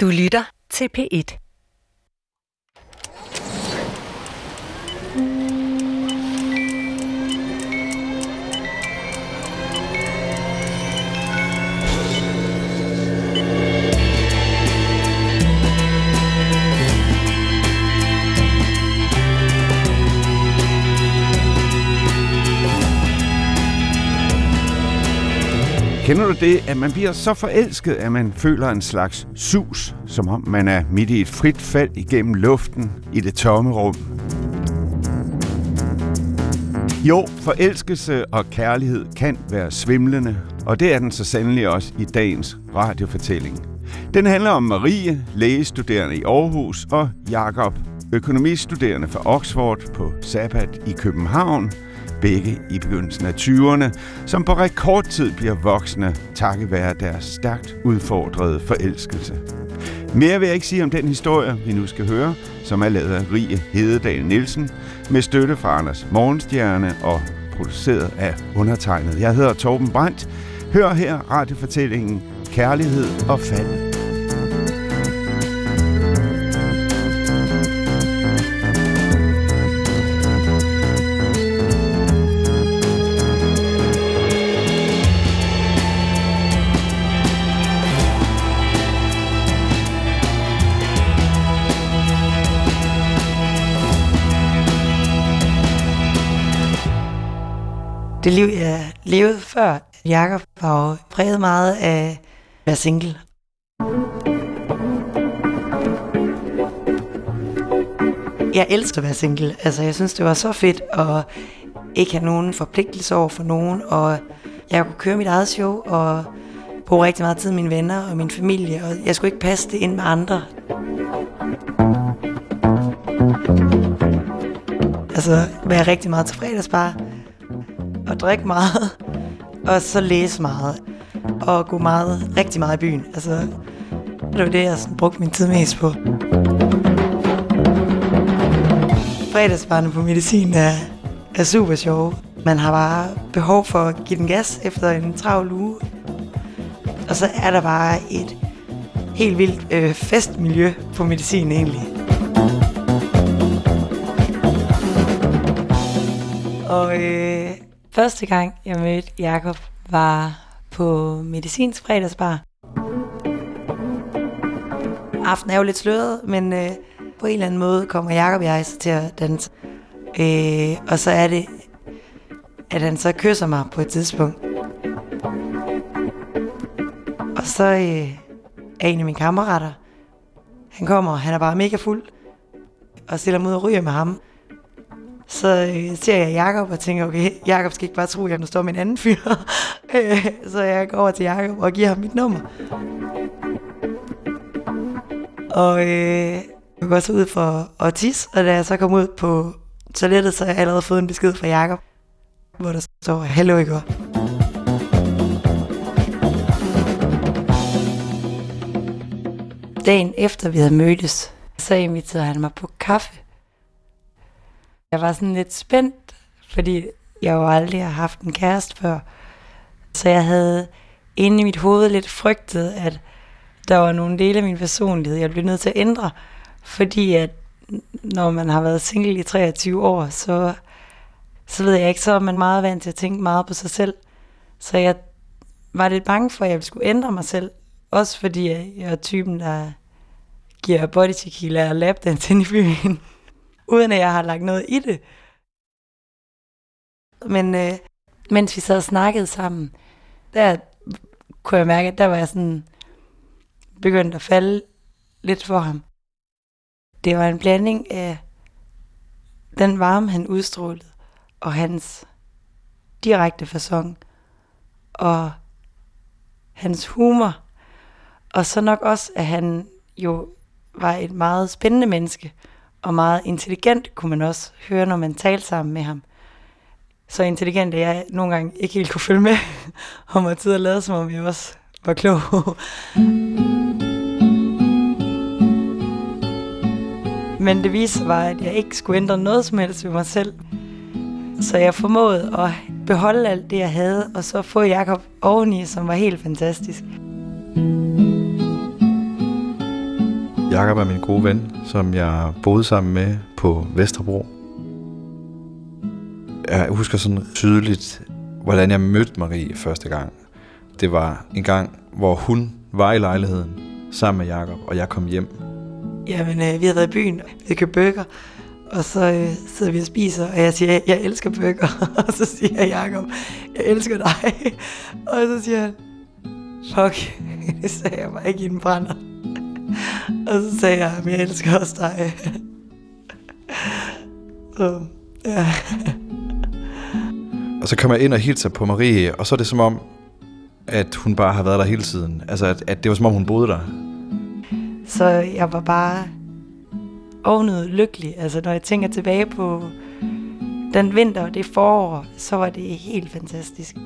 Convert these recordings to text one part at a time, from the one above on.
Du lytter til P1. Kender du det, at man bliver så forelsket, at man føler en slags sus, som om man er midt i et frit fald igennem luften i det tomme rum? Jo, forelskelse og kærlighed kan være svimlende, og det er den så sandelig også i dagens radiofortælling. Den handler om Marie, lægestuderende i Aarhus, og Jakob, økonomistuderende fra Oxford på Sabbat i København – begge i begyndelsen af 20'erne, som på rekordtid bliver voksne, takket være deres stærkt udfordrede forelskelse. Mere vil jeg ikke sige om den historie, vi nu skal høre, som er lavet af Rie Hededal Nielsen, med støtte fra Anders Morgenstjerne og produceret af undertegnet. Jeg hedder Torben Brandt. Hør her radiofortællingen Kærlighed og fald. Det liv, jeg levede før Jakob, var jo præget meget af at være single. Jeg elsker at være single. Altså, jeg synes, det var så fedt at ikke have nogen forpligtelse over for nogen, og jeg kunne køre mit eget show, og bruge rigtig meget tid med mine venner og min familie, og jeg skulle ikke passe det ind med andre. Altså, være rigtig meget til fredagsbar, og drikke meget, og så læse meget, og gå meget, rigtig meget i byen. Altså, det var det, jeg sådan brugte min tid mest på. Fredagsbarnet på medicin er, er super sjov. Man har bare behov for at give den gas efter en travl uge. Og så er der bare et helt vildt øh, festmiljø på medicin egentlig. Og øh, Første gang, jeg mødte Jakob var på medicinsk fredagsbar. Aften er jo lidt sløret, men øh, på en eller anden måde kommer Jakob og jeg så til at danse. Øh, og så er det, at han så kysser mig på et tidspunkt. Og så øh, er en af mine kammerater, han kommer, han er bare mega fuld, og stiller mig ud og ryger med ham så øh, ser jeg Jakob og tænker, okay, Jakob skal ikke bare tro, at jeg nu står med en anden fyr. Øh, så jeg går over til Jakob og giver ham mit nummer. Og øh, jeg går så ud for at tisse, og da jeg så kom ud på toilettet, så har jeg allerede fået en besked fra Jakob, hvor der står, hallo i går. Dagen efter vi havde mødtes, så inviterede han mig på kaffe jeg var sådan lidt spændt, fordi jeg jo aldrig har haft en kæreste før. Så jeg havde inde i mit hoved lidt frygtet, at der var nogle dele af min personlighed, jeg blev nødt til at ændre. Fordi at når man har været single i 23 år, så, så ved jeg ikke, så er man meget vant til at tænke meget på sig selv. Så jeg var lidt bange for, at jeg skulle ændre mig selv. Også fordi jeg er typen, der giver body tequila og lapdance ind i byen uden at jeg har lagt noget i det. Men øh, mens vi sad og snakkede sammen, der kunne jeg mærke, at der var jeg sådan begyndt at falde lidt for ham. Det var en blanding af den varme, han udstrålede, og hans direkte fasong, og hans humor, og så nok også, at han jo var et meget spændende menneske, og meget intelligent, kunne man også høre, når man talte sammen med ham. Så intelligent, at jeg nogle gange ikke helt kunne følge med, og måtte tid at lade, som om jeg også var klog. Men det viste sig at jeg ikke skulle ændre noget som helst ved mig selv. Så jeg formåede at beholde alt det, jeg havde, og så få Jakob oveni, som var helt fantastisk. Jakob er min gode ven, som jeg boede sammen med på Vesterbro. Jeg husker sådan tydeligt, hvordan jeg mødte Marie første gang. Det var en gang, hvor hun var i lejligheden sammen med Jakob, og jeg kom hjem. Jamen, øh, vi havde været i byen, vi købte bøger, og så øh, sidder vi og spiser, og jeg siger, jeg elsker bøger. og så siger Jakob, jeg elsker dig. og så siger han, fuck, det sagde jeg bare ikke i en brænder og så sagde jeg, jeg elsker også dig. så, ja. Og så kommer jeg ind og hilser på Marie, og så er det som om, at hun bare har været der hele tiden. Altså, at, at det var som om, hun boede der. Så jeg var bare ovenud lykkelig. Altså, når jeg tænker tilbage på den vinter og det forår, så var det helt fantastisk.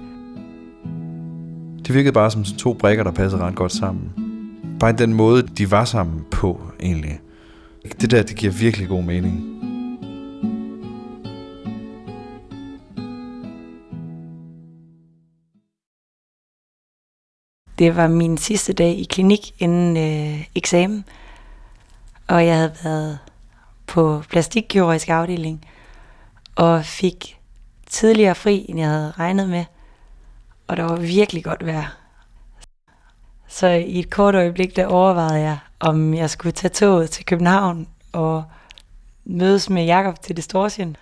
Det virkede bare som to brækker, der passede ret godt sammen. Bare den måde, de var sammen på, egentlig. Det der, det giver virkelig god mening. Det var min sidste dag i klinik inden øh, eksamen, og jeg havde været på plastikkirurgisk afdeling og fik tidligere fri, end jeg havde regnet med, og der var virkelig godt vejr. Så i et kort øjeblik, der overvejede jeg, om jeg skulle tage toget til København og mødes med Jakob til Distortion.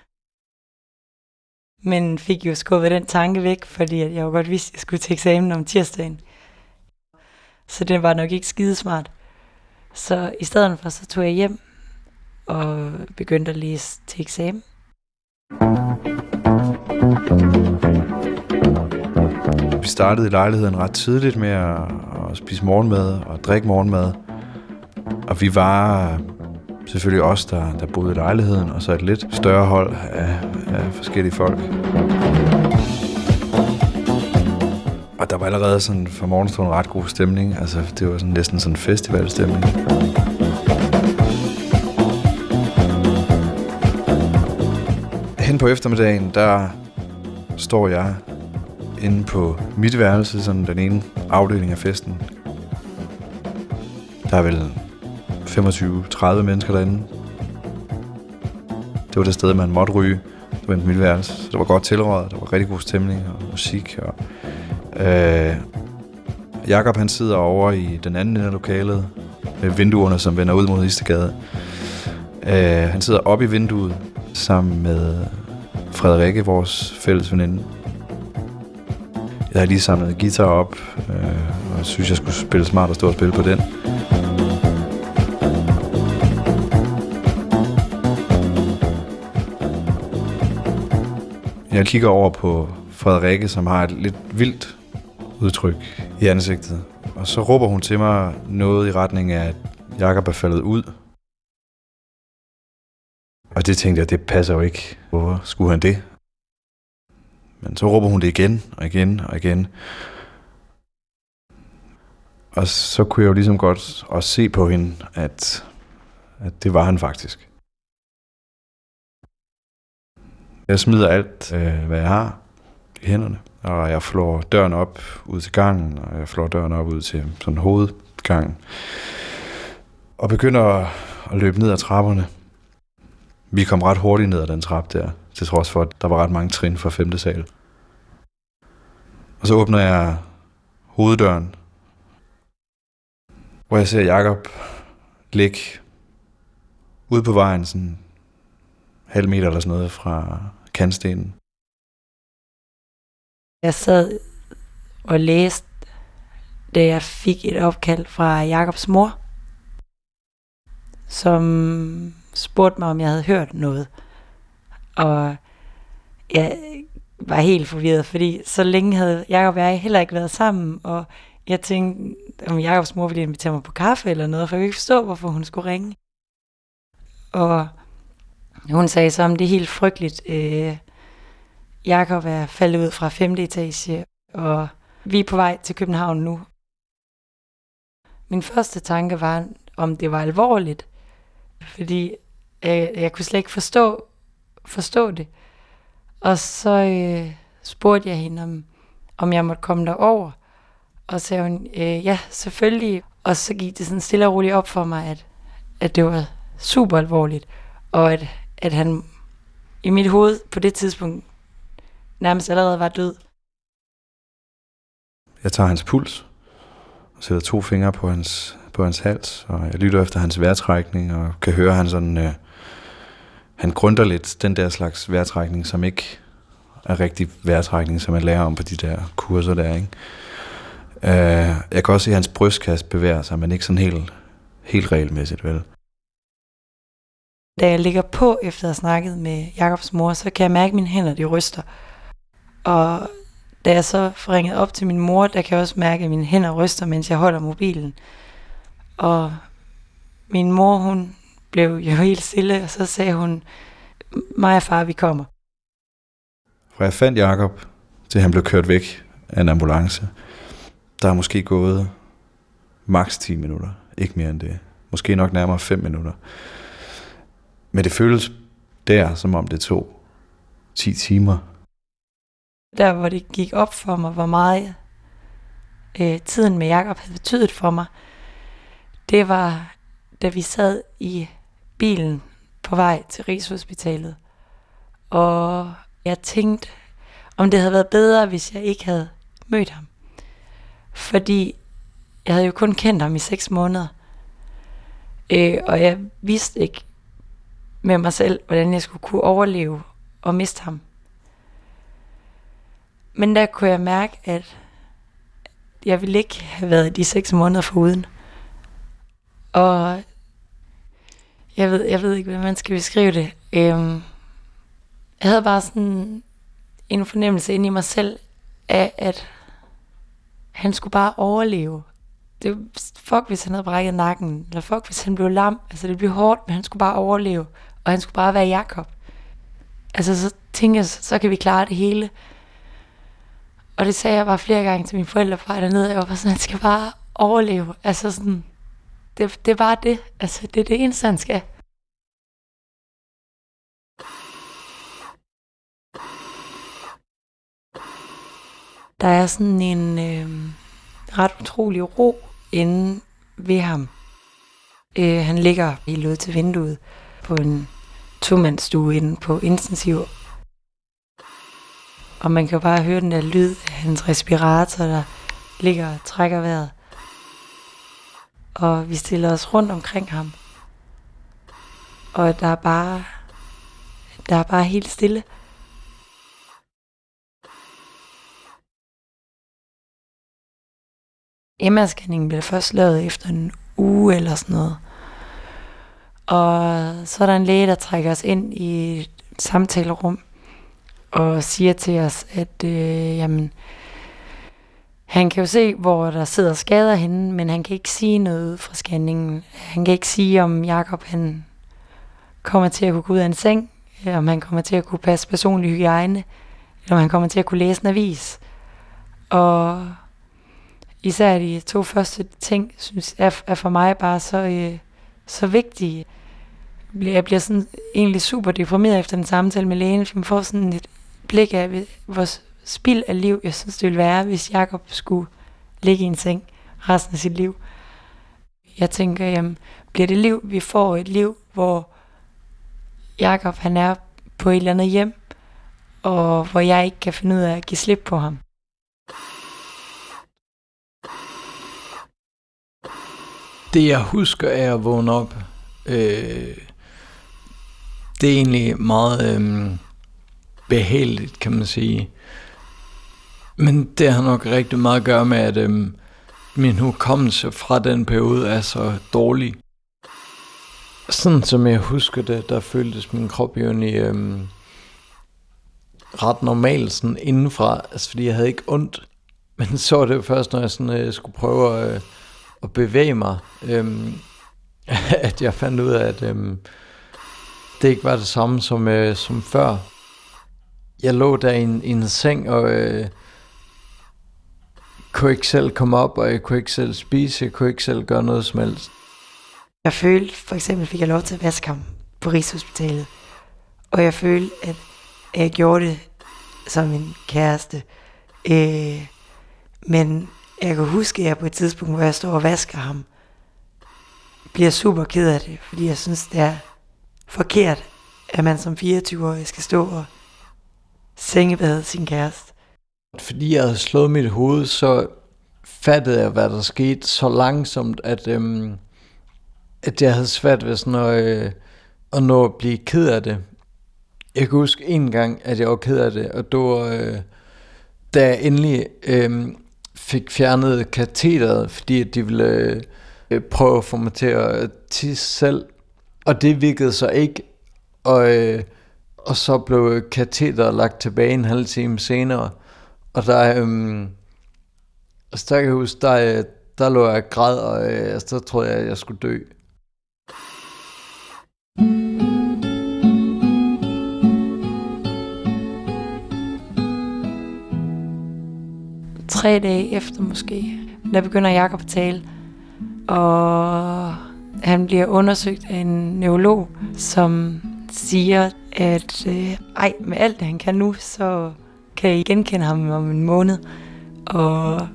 Men fik jo skubbet den tanke væk, fordi jeg jo godt vidste, at jeg skulle til eksamen om tirsdagen. Så det var nok ikke skidesmart. Så i stedet for, så tog jeg hjem og begyndte at læse til eksamen. Vi startede i lejligheden ret tidligt med at, at spise morgenmad og drikke morgenmad. Og vi var selvfølgelig os, der, der boede i lejligheden, og så et lidt større hold af, af forskellige folk. Og der var allerede sådan fra morgenstunden ret god stemning. Altså, det var sådan næsten sådan festivalstemning. Hen på eftermiddagen, der står jeg inde på mit værelse, sådan den ene afdeling af festen. Der er vel 25-30 mennesker derinde. Det var det sted, man måtte ryge. Det var mit værelse. Så det var godt tilrådet. Der var rigtig god stemning og musik. Og, øh, Jakob han sidder over i den anden ende af lokalet med vinduerne, som vender ud mod Istegade. Øh, han sidder oppe i vinduet sammen med Frederikke, vores fælles veninde. Jeg har lige samlet guitar op, øh, og synes, jeg skulle spille smart og stå og spille på den. Jeg kigger over på Frederikke, som har et lidt vildt udtryk i ansigtet. Og så råber hun til mig noget i retning af, at Jakob er faldet ud. Og det tænkte jeg, det passer jo ikke. Hvorfor skulle han det? Men så råber hun det igen og igen og igen. Og så kunne jeg jo ligesom godt også se på hende, at, at det var han faktisk. Jeg smider alt, øh, hvad jeg har i hænderne, og jeg flår døren op ud til gangen, og jeg flår døren op ud til sådan hovedgangen, og begynder at løbe ned ad trapperne. Vi kom ret hurtigt ned ad den trappe der, til trods for, at der var ret mange trin fra femte sal. Og så åbner jeg hoveddøren, hvor jeg ser Jakob ligge ude på vejen, sådan halv meter eller sådan noget fra kantstenen. Jeg sad og læste, da jeg fik et opkald fra Jakobs mor, som spurgte mig, om jeg havde hørt noget. Og jeg var helt forvirret, fordi så længe havde Jakob og jeg heller ikke været sammen, og jeg tænkte, om Jakobs mor ville invitere mig på kaffe eller noget, for jeg kunne ikke forstå, hvorfor hun skulle ringe. Og hun sagde så, om det er helt frygteligt. Øh, Jakob er faldet ud fra 5. etage, og vi er på vej til København nu. Min første tanke var, om det var alvorligt, fordi øh, jeg kunne slet ikke forstå, forstå det. Og så øh, spurgte jeg hende, om, om jeg måtte komme derover. Og så sagde hun, øh, ja, selvfølgelig. Og så gik det sådan stille og roligt op for mig, at, at det var super alvorligt, og at, at han i mit hoved på det tidspunkt nærmest allerede var død. Jeg tager hans puls og sætter to fingre på hans, på hans hals, og jeg lytter efter hans vejrtrækning, og kan høre, at han sådan... Øh, han grunder lidt den der slags vejrtrækning, som ikke er rigtig vejrtrækning, som man lærer om på de der kurser der, ikke? Uh, jeg kan også se, at hans brystkasse bevæger sig, men ikke sådan helt, helt regelmæssigt, vel? Da jeg ligger på efter at have snakket med Jakobs mor, så kan jeg mærke, at mine hænder de ryster. Og da jeg så får ringet op til min mor, der kan jeg også mærke, at mine hænder ryster, mens jeg holder mobilen. Og min mor, hun blev jo helt stille, og så sagde hun, mig og far, vi kommer. Fra jeg fandt Jakob, til han blev kørt væk af en ambulance, der er måske gået maks 10 minutter. Ikke mere end det. Måske nok nærmere 5 minutter. Men det føles der, som om det tog 10 timer. Der, hvor det gik op for mig, hvor meget øh, tiden med Jakob havde betydet for mig, det var, da vi sad i bilen på vej til Rigshospitalet. Og jeg tænkte, om det havde været bedre, hvis jeg ikke havde mødt ham. Fordi jeg havde jo kun kendt ham i seks måneder. Øh, og jeg vidste ikke med mig selv, hvordan jeg skulle kunne overleve og miste ham. Men der kunne jeg mærke, at jeg ville ikke have været de seks måneder foruden. Og jeg ved, jeg ved ikke, hvordan man skal beskrive det. Øhm, jeg havde bare sådan en fornemmelse inde i mig selv af, at han skulle bare overleve. Det fuck, hvis han havde brækket nakken, eller fuck, hvis han blev lam. Altså, det blev hårdt, men han skulle bare overleve. Og han skulle bare være Jakob. Altså, så tænkte jeg, så, kan vi klare det hele. Og det sagde jeg bare flere gange til mine forældre fra dernede. Jeg var bare sådan, han skal bare overleve. Altså sådan, det, det er bare det. Altså, det er det eneste, han skal. Der er sådan en øh, ret utrolig ro inde ved ham. Øh, han ligger i lod til vinduet på en tomandsstue inde på intensiv. Og man kan bare høre den der lyd af hans respirator, der ligger og trækker vejret. Og vi stiller os rundt omkring ham. Og der er bare, der er bare helt stille. MR-scanningen bliver først lavet efter en uge eller sådan noget. Og så er der en læge, der trækker os ind i et samtalerum og siger til os, at øh, jamen, han kan jo se, hvor der sidder skader henne, men han kan ikke sige noget fra scanningen. Han kan ikke sige, om Jakob han kommer til at kunne gå ud af en seng, eller om han kommer til at kunne passe personlig hygiejne, eller om han kommer til at kunne læse en avis. Og især de to første ting, synes er, er for mig bare så, øh, så vigtige. Jeg bliver sådan egentlig super deprimeret efter den samtale med lægen, for man får sådan et blik af vores spild af liv, jeg synes, det ville være, hvis Jakob skulle ligge i en seng resten af sit liv. Jeg tænker, jamen, bliver det liv, vi får et liv, hvor Jakob han er på et eller andet hjem, og hvor jeg ikke kan finde ud af at give slip på ham. Det jeg husker er at vågne op. Øh, det er egentlig meget øh, behageligt, kan man sige. Men det har nok rigtig meget at gøre med, at øhm, min hukommelse fra den periode er så dårlig. Sådan som jeg husker det, der føltes min krop jo i øhm, ret normal sådan indenfra. Altså fordi jeg havde ikke ondt. Men så var det først, når jeg sådan, øh, skulle prøve at... Øh, at bevæge mig, øhm, at jeg fandt ud af, at øhm, det ikke var det samme som, øh, som før. Jeg lå der i en, i en seng, og øh, kunne ikke selv komme op, og jeg kunne ikke selv spise, jeg kunne ikke selv gøre noget som helst. Jeg følte, for eksempel fik jeg lov til at vaske ham på Rigshospitalet, og jeg følte, at jeg gjorde det som en kæreste. Øh, men jeg kan huske, at jeg på et tidspunkt, hvor jeg står og vasker ham, bliver super ked af det, fordi jeg synes, det er forkert, at man som 24-årig skal stå og sengebade sin kæreste. Fordi jeg havde slået mit hoved, så fattede jeg, hvad der skete så langsomt, at, øhm, at jeg havde svært ved sådan at, øh, at nå at blive ked af det. Jeg kan huske en gang, at jeg var ked af det, og det var, øh, da jeg endelig øh, fik fjernet katheteret, fordi de ville øh, prøve at få mig til at tisse selv. Og det virkede så ikke, og, øh, og så blev katheteret lagt tilbage en halv time senere. Og der, øhm, altså der kan jeg huske, der, øh, der lå jeg græd, og øh, så troede jeg, at jeg skulle dø. Tre dage efter måske, der begynder Jakob at tale, og han bliver undersøgt af en neurolog, som siger, at øh, ej, med alt det han kan nu, så kan I genkende ham om en måned. Og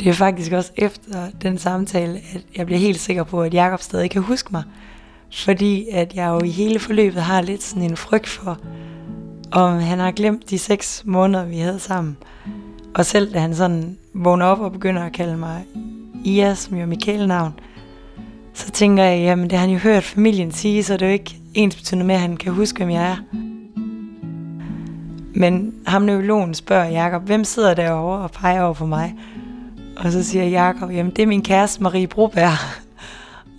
det er faktisk også efter den samtale, at jeg bliver helt sikker på, at Jakob stadig kan huske mig. Fordi at jeg jo i hele forløbet har lidt sådan en frygt for, om han har glemt de seks måneder, vi havde sammen. Og selv da han sådan vågner op og begynder at kalde mig Ia, som jo er mit kælenavn, så tænker jeg, jamen det har han jo hørt familien sige, så det er jo ikke ens betydende med, at han kan huske, hvem jeg er. Men ham neurologen spørger Jakob, hvem sidder derovre og peger over for mig? Og så siger Jakob, jamen det er min kæreste Marie Broberg.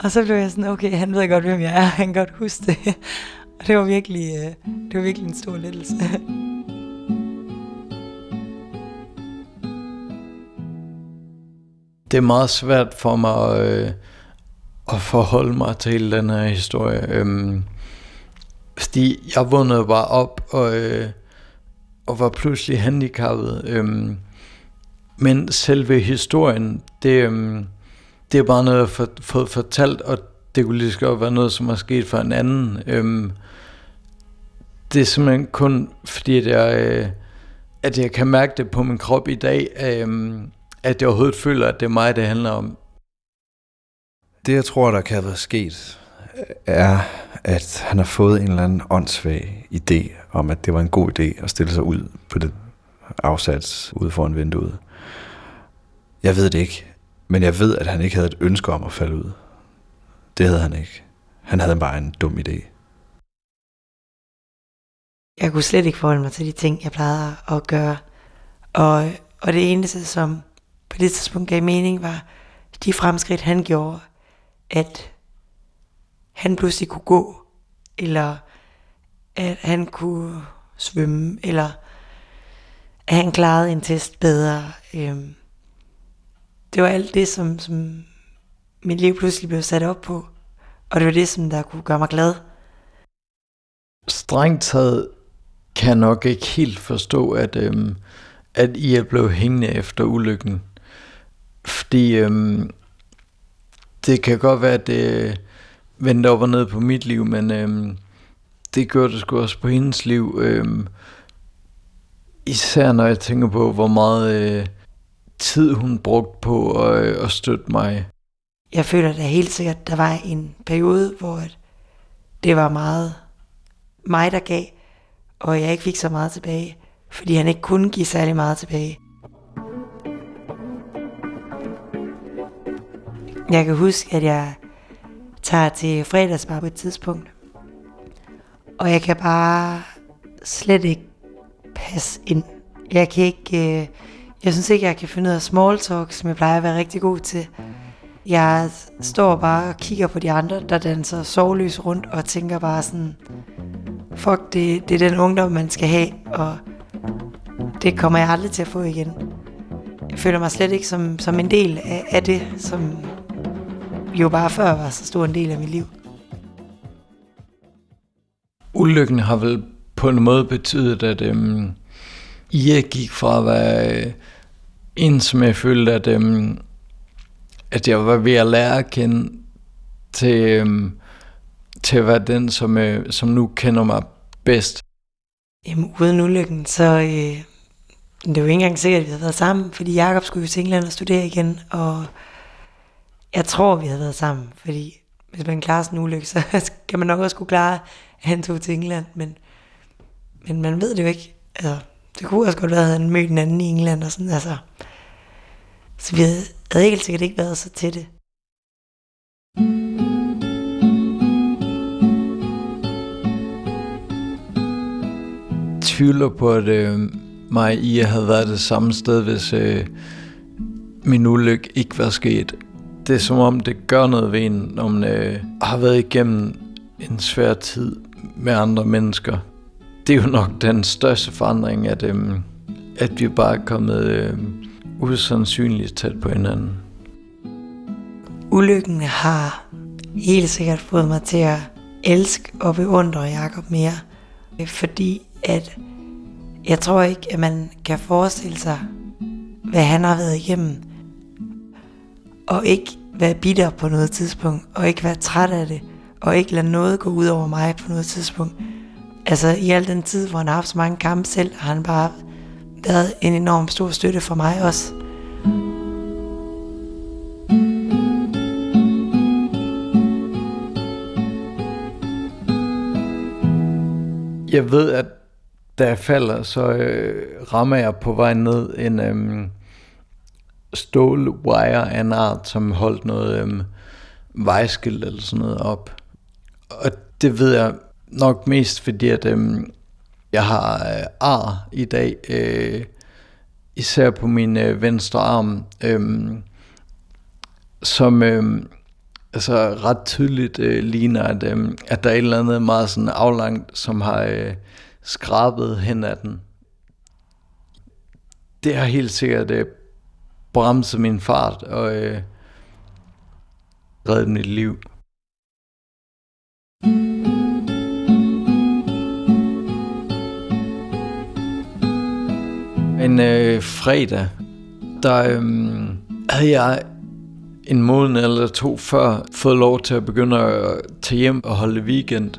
Og så blev jeg sådan, okay, han ved godt, hvem jeg er, han kan godt huske det. Og det var virkelig, øh, det var virkelig en stor lettelse. Det er meget svært for mig at, øh, at forholde mig til den her historie. Øhm, fordi jeg vågnede bare op og, øh, og var pludselig handicappet. Øhm, men selve historien, det, øhm, det er bare noget, jeg har fået fortalt, og det kunne lige så godt være noget, som er sket for en anden. Øhm, det er simpelthen kun fordi, at jeg, øh, at jeg kan mærke det på min krop i dag, øh, at jeg overhovedet føler, at det er mig, det handler om. Det, jeg tror, der kan have sket, er, at han har fået en eller anden åndssvag idé om, at det var en god idé at stille sig ud på det afsats ude foran vinduet. Jeg ved det ikke, men jeg ved, at han ikke havde et ønske om at falde ud. Det havde han ikke. Han havde bare en dum idé. Jeg kunne slet ikke forholde mig til de ting, jeg plejede at gøre. Og, og det eneste, som på det tidspunkt gav mening, var de fremskridt, han gjorde. At han pludselig kunne gå, eller at han kunne svømme, eller at han klarede en test bedre. Øhm, det var alt det, som, som mit liv pludselig blev sat op på. Og det var det, som der kunne gøre mig glad. Strengt taget kan jeg nok ikke helt forstå, at, øhm, at I er blevet hængende efter ulykken. Fordi øhm, det kan godt være, at det vendte op og ned på mit liv, men øhm, det gjorde det sgu også på hendes liv. Øhm, især når jeg tænker på, hvor meget øh, tid hun brugte på at, øh, at støtte mig. Jeg føler da helt sikkert, der var en periode, hvor det var meget mig, der gav, og jeg ikke fik så meget tilbage, fordi han ikke kunne give særlig meget tilbage. Jeg kan huske, at jeg tager til fredagsbar på et tidspunkt, og jeg kan bare slet ikke passe ind. Jeg kan ikke, øh, jeg synes ikke, jeg kan finde ud af small talk, som jeg plejer at være rigtig god til. Jeg står bare og kigger på de andre, der danser sovløs rundt, og tænker bare sådan, fuck, det, det er den ungdom, man skal have, og det kommer jeg aldrig til at få igen. Jeg føler mig slet ikke som, som en del af, af det, som jo bare før var så stor en del af mit liv. Ulykken har vel på en måde betydet, at øhm, I gik fra at være øh, en, som jeg følte, at, øhm, at jeg var ved at lære at kende, til, øhm, til at være den, som, øh, som nu kender mig bedst. Jamen, uden ulykken, så øh, det er jo ikke engang sikkert, at vi havde været sammen, fordi Jakob skulle jo til England og studere igen, og jeg tror, vi havde været sammen, fordi hvis man klarer sådan en ulykke, så kan man nok også kunne klare, at han tog til England, men, men man ved det jo ikke. Altså, det kunne også godt være, at han mødte en anden i England og sådan, altså. Så vi havde, havde helt sikkert ikke været så tætte. tvivler på, at øh, mig og I havde været det samme sted, hvis øh, min ulykke ikke var sket. Det er som om, det gør noget ved en, når man øh, har været igennem en svær tid med andre mennesker. Det er jo nok den største forandring, at, øh, at vi bare er kommet øh, usandsynligt tæt på hinanden. Ulykken har helt sikkert fået mig til at elske og beundre Jakob mere, fordi at jeg tror ikke, at man kan forestille sig, hvad han har været igennem, og ikke være bitter på noget tidspunkt, og ikke være træt af det, og ikke lade noget gå ud over mig på noget tidspunkt. Altså i al den tid, hvor han har haft så mange kampe selv, har han bare været en enorm stor støtte for mig også. Jeg ved, at da jeg falder, så øh, rammer jeg på vej ned en øh, stålwire af en art, som holdt noget øhm, vejskilt eller sådan noget op. Og det ved jeg nok mest, fordi at øhm, jeg har øh, ar i dag, øh, især på min øh, venstre arm, øh, som øh, altså ret tydeligt øh, ligner, at, øh, at der er et eller andet meget sådan aflangt, som har... Øh, skrabet hen ad den. Det har helt sikkert øh, bremse min fart og øh, redde mit liv. En øh, fredag, der øh, havde jeg en måned eller to før fået lov til at begynde at tage hjem og holde weekend.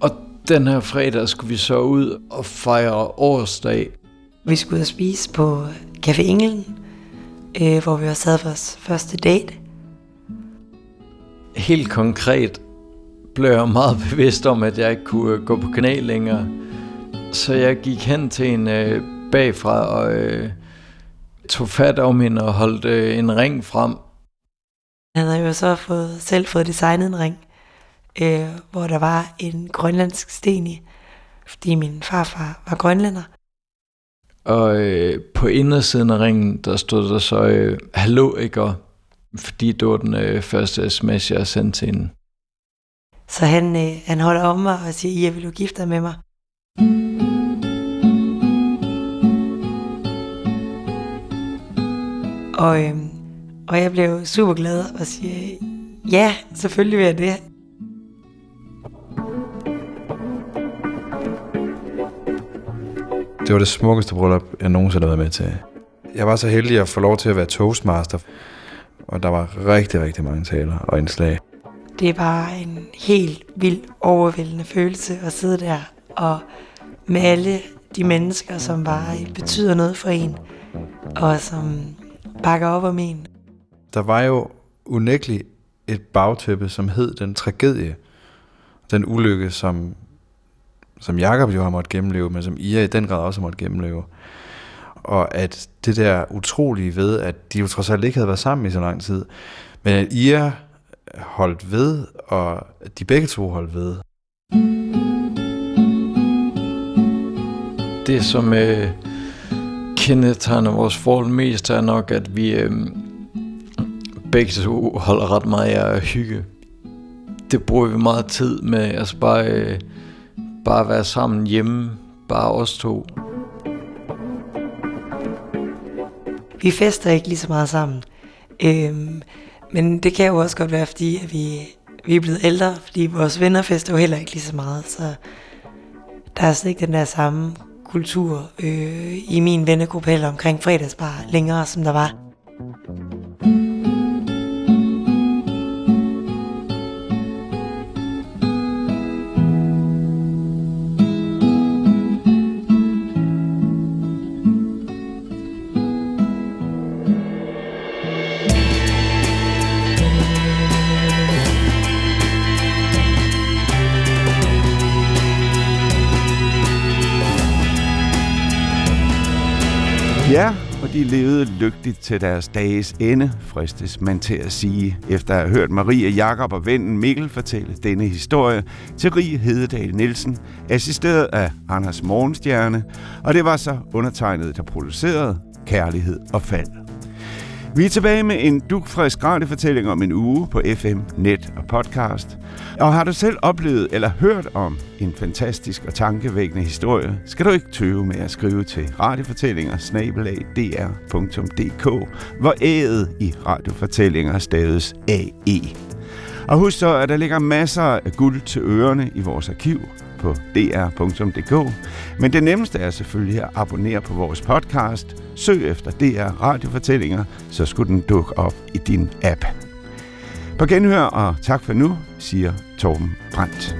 Og Den her fredag skulle vi så ud og fejre årsdag. Vi skulle ud og spise på Café Engelen, øh, hvor vi var sad vores første date. Helt konkret blev jeg meget bevidst om, at jeg ikke kunne gå på knæ længere. Så jeg gik hen til en øh, bagfra og øh, tog fat om hende og holdt øh, en ring frem. Han havde jo så fået, selv fået designet en ring øh, hvor der var en grønlandsk sten i, fordi min farfar var grønlænder. Og øh, på indersiden af ringen, der stod der så, øh, hallo ikke, fordi det var den øh, første sms, jeg sendte til hende. Så han, øh, han holder om mig og siger, jeg vil du gifte dig med mig? Og, øh, og jeg blev super glad og siger, ja, selvfølgelig vil jeg det. Det var det smukkeste bryllup, jeg nogensinde har været med til. Jeg var så heldig at få lov til at være toastmaster, og der var rigtig, rigtig mange taler og indslag. Det var en helt vild, overvældende følelse at sidde der og med alle de mennesker, som bare betyder noget for en, og som bakker op om en. Der var jo unægteligt et bagtæppe, som hed den tragedie, den ulykke, som som Jakob jo har måttet gennemleve, men som Ia i den grad også har måttet gennemleve. Og at det der utrolige ved, at de jo trods alt ikke havde været sammen i så lang tid, men at Ia holdt ved, og de begge to holdt ved. Det, som øh, kendetegner vores forhold mest, er nok, at vi øh, begge to holder ret meget af at hygge. Det bruger vi meget tid med, altså bare... Øh, bare være sammen hjemme, bare os to. Vi fester ikke lige så meget sammen. Øhm, men det kan jo også godt være, fordi at vi, vi er blevet ældre, fordi vores venner fester jo heller ikke lige så meget. Så der er slet ikke den der samme kultur øh, i min vennegruppe heller omkring fredagsbar længere, som der var. Ja, og de levede lykkeligt til deres dages ende, fristes man til at sige, efter at have hørt Marie Jakob og vennen Mikkel fortælle denne historie til Rie Hededal Nielsen, assisteret af Anders Morgenstjerne, og det var så undertegnet, der producerede Kærlighed og Fald. Vi er tilbage med en dukfrisk radiofortælling om en uge på FM, net og podcast. Og har du selv oplevet eller hørt om en fantastisk og tankevækkende historie, skal du ikke tøve med at skrive til radiofortællinger hvor æget i radiofortællinger staves AE. Og husk så, at der ligger masser af guld til ørerne i vores arkiv på dr.dk. Men det nemmeste er selvfølgelig at abonnere på vores podcast. Søg efter DR Radiofortællinger, så skulle den dukke op i din app. På genhør og tak for nu, siger Torben Brandt.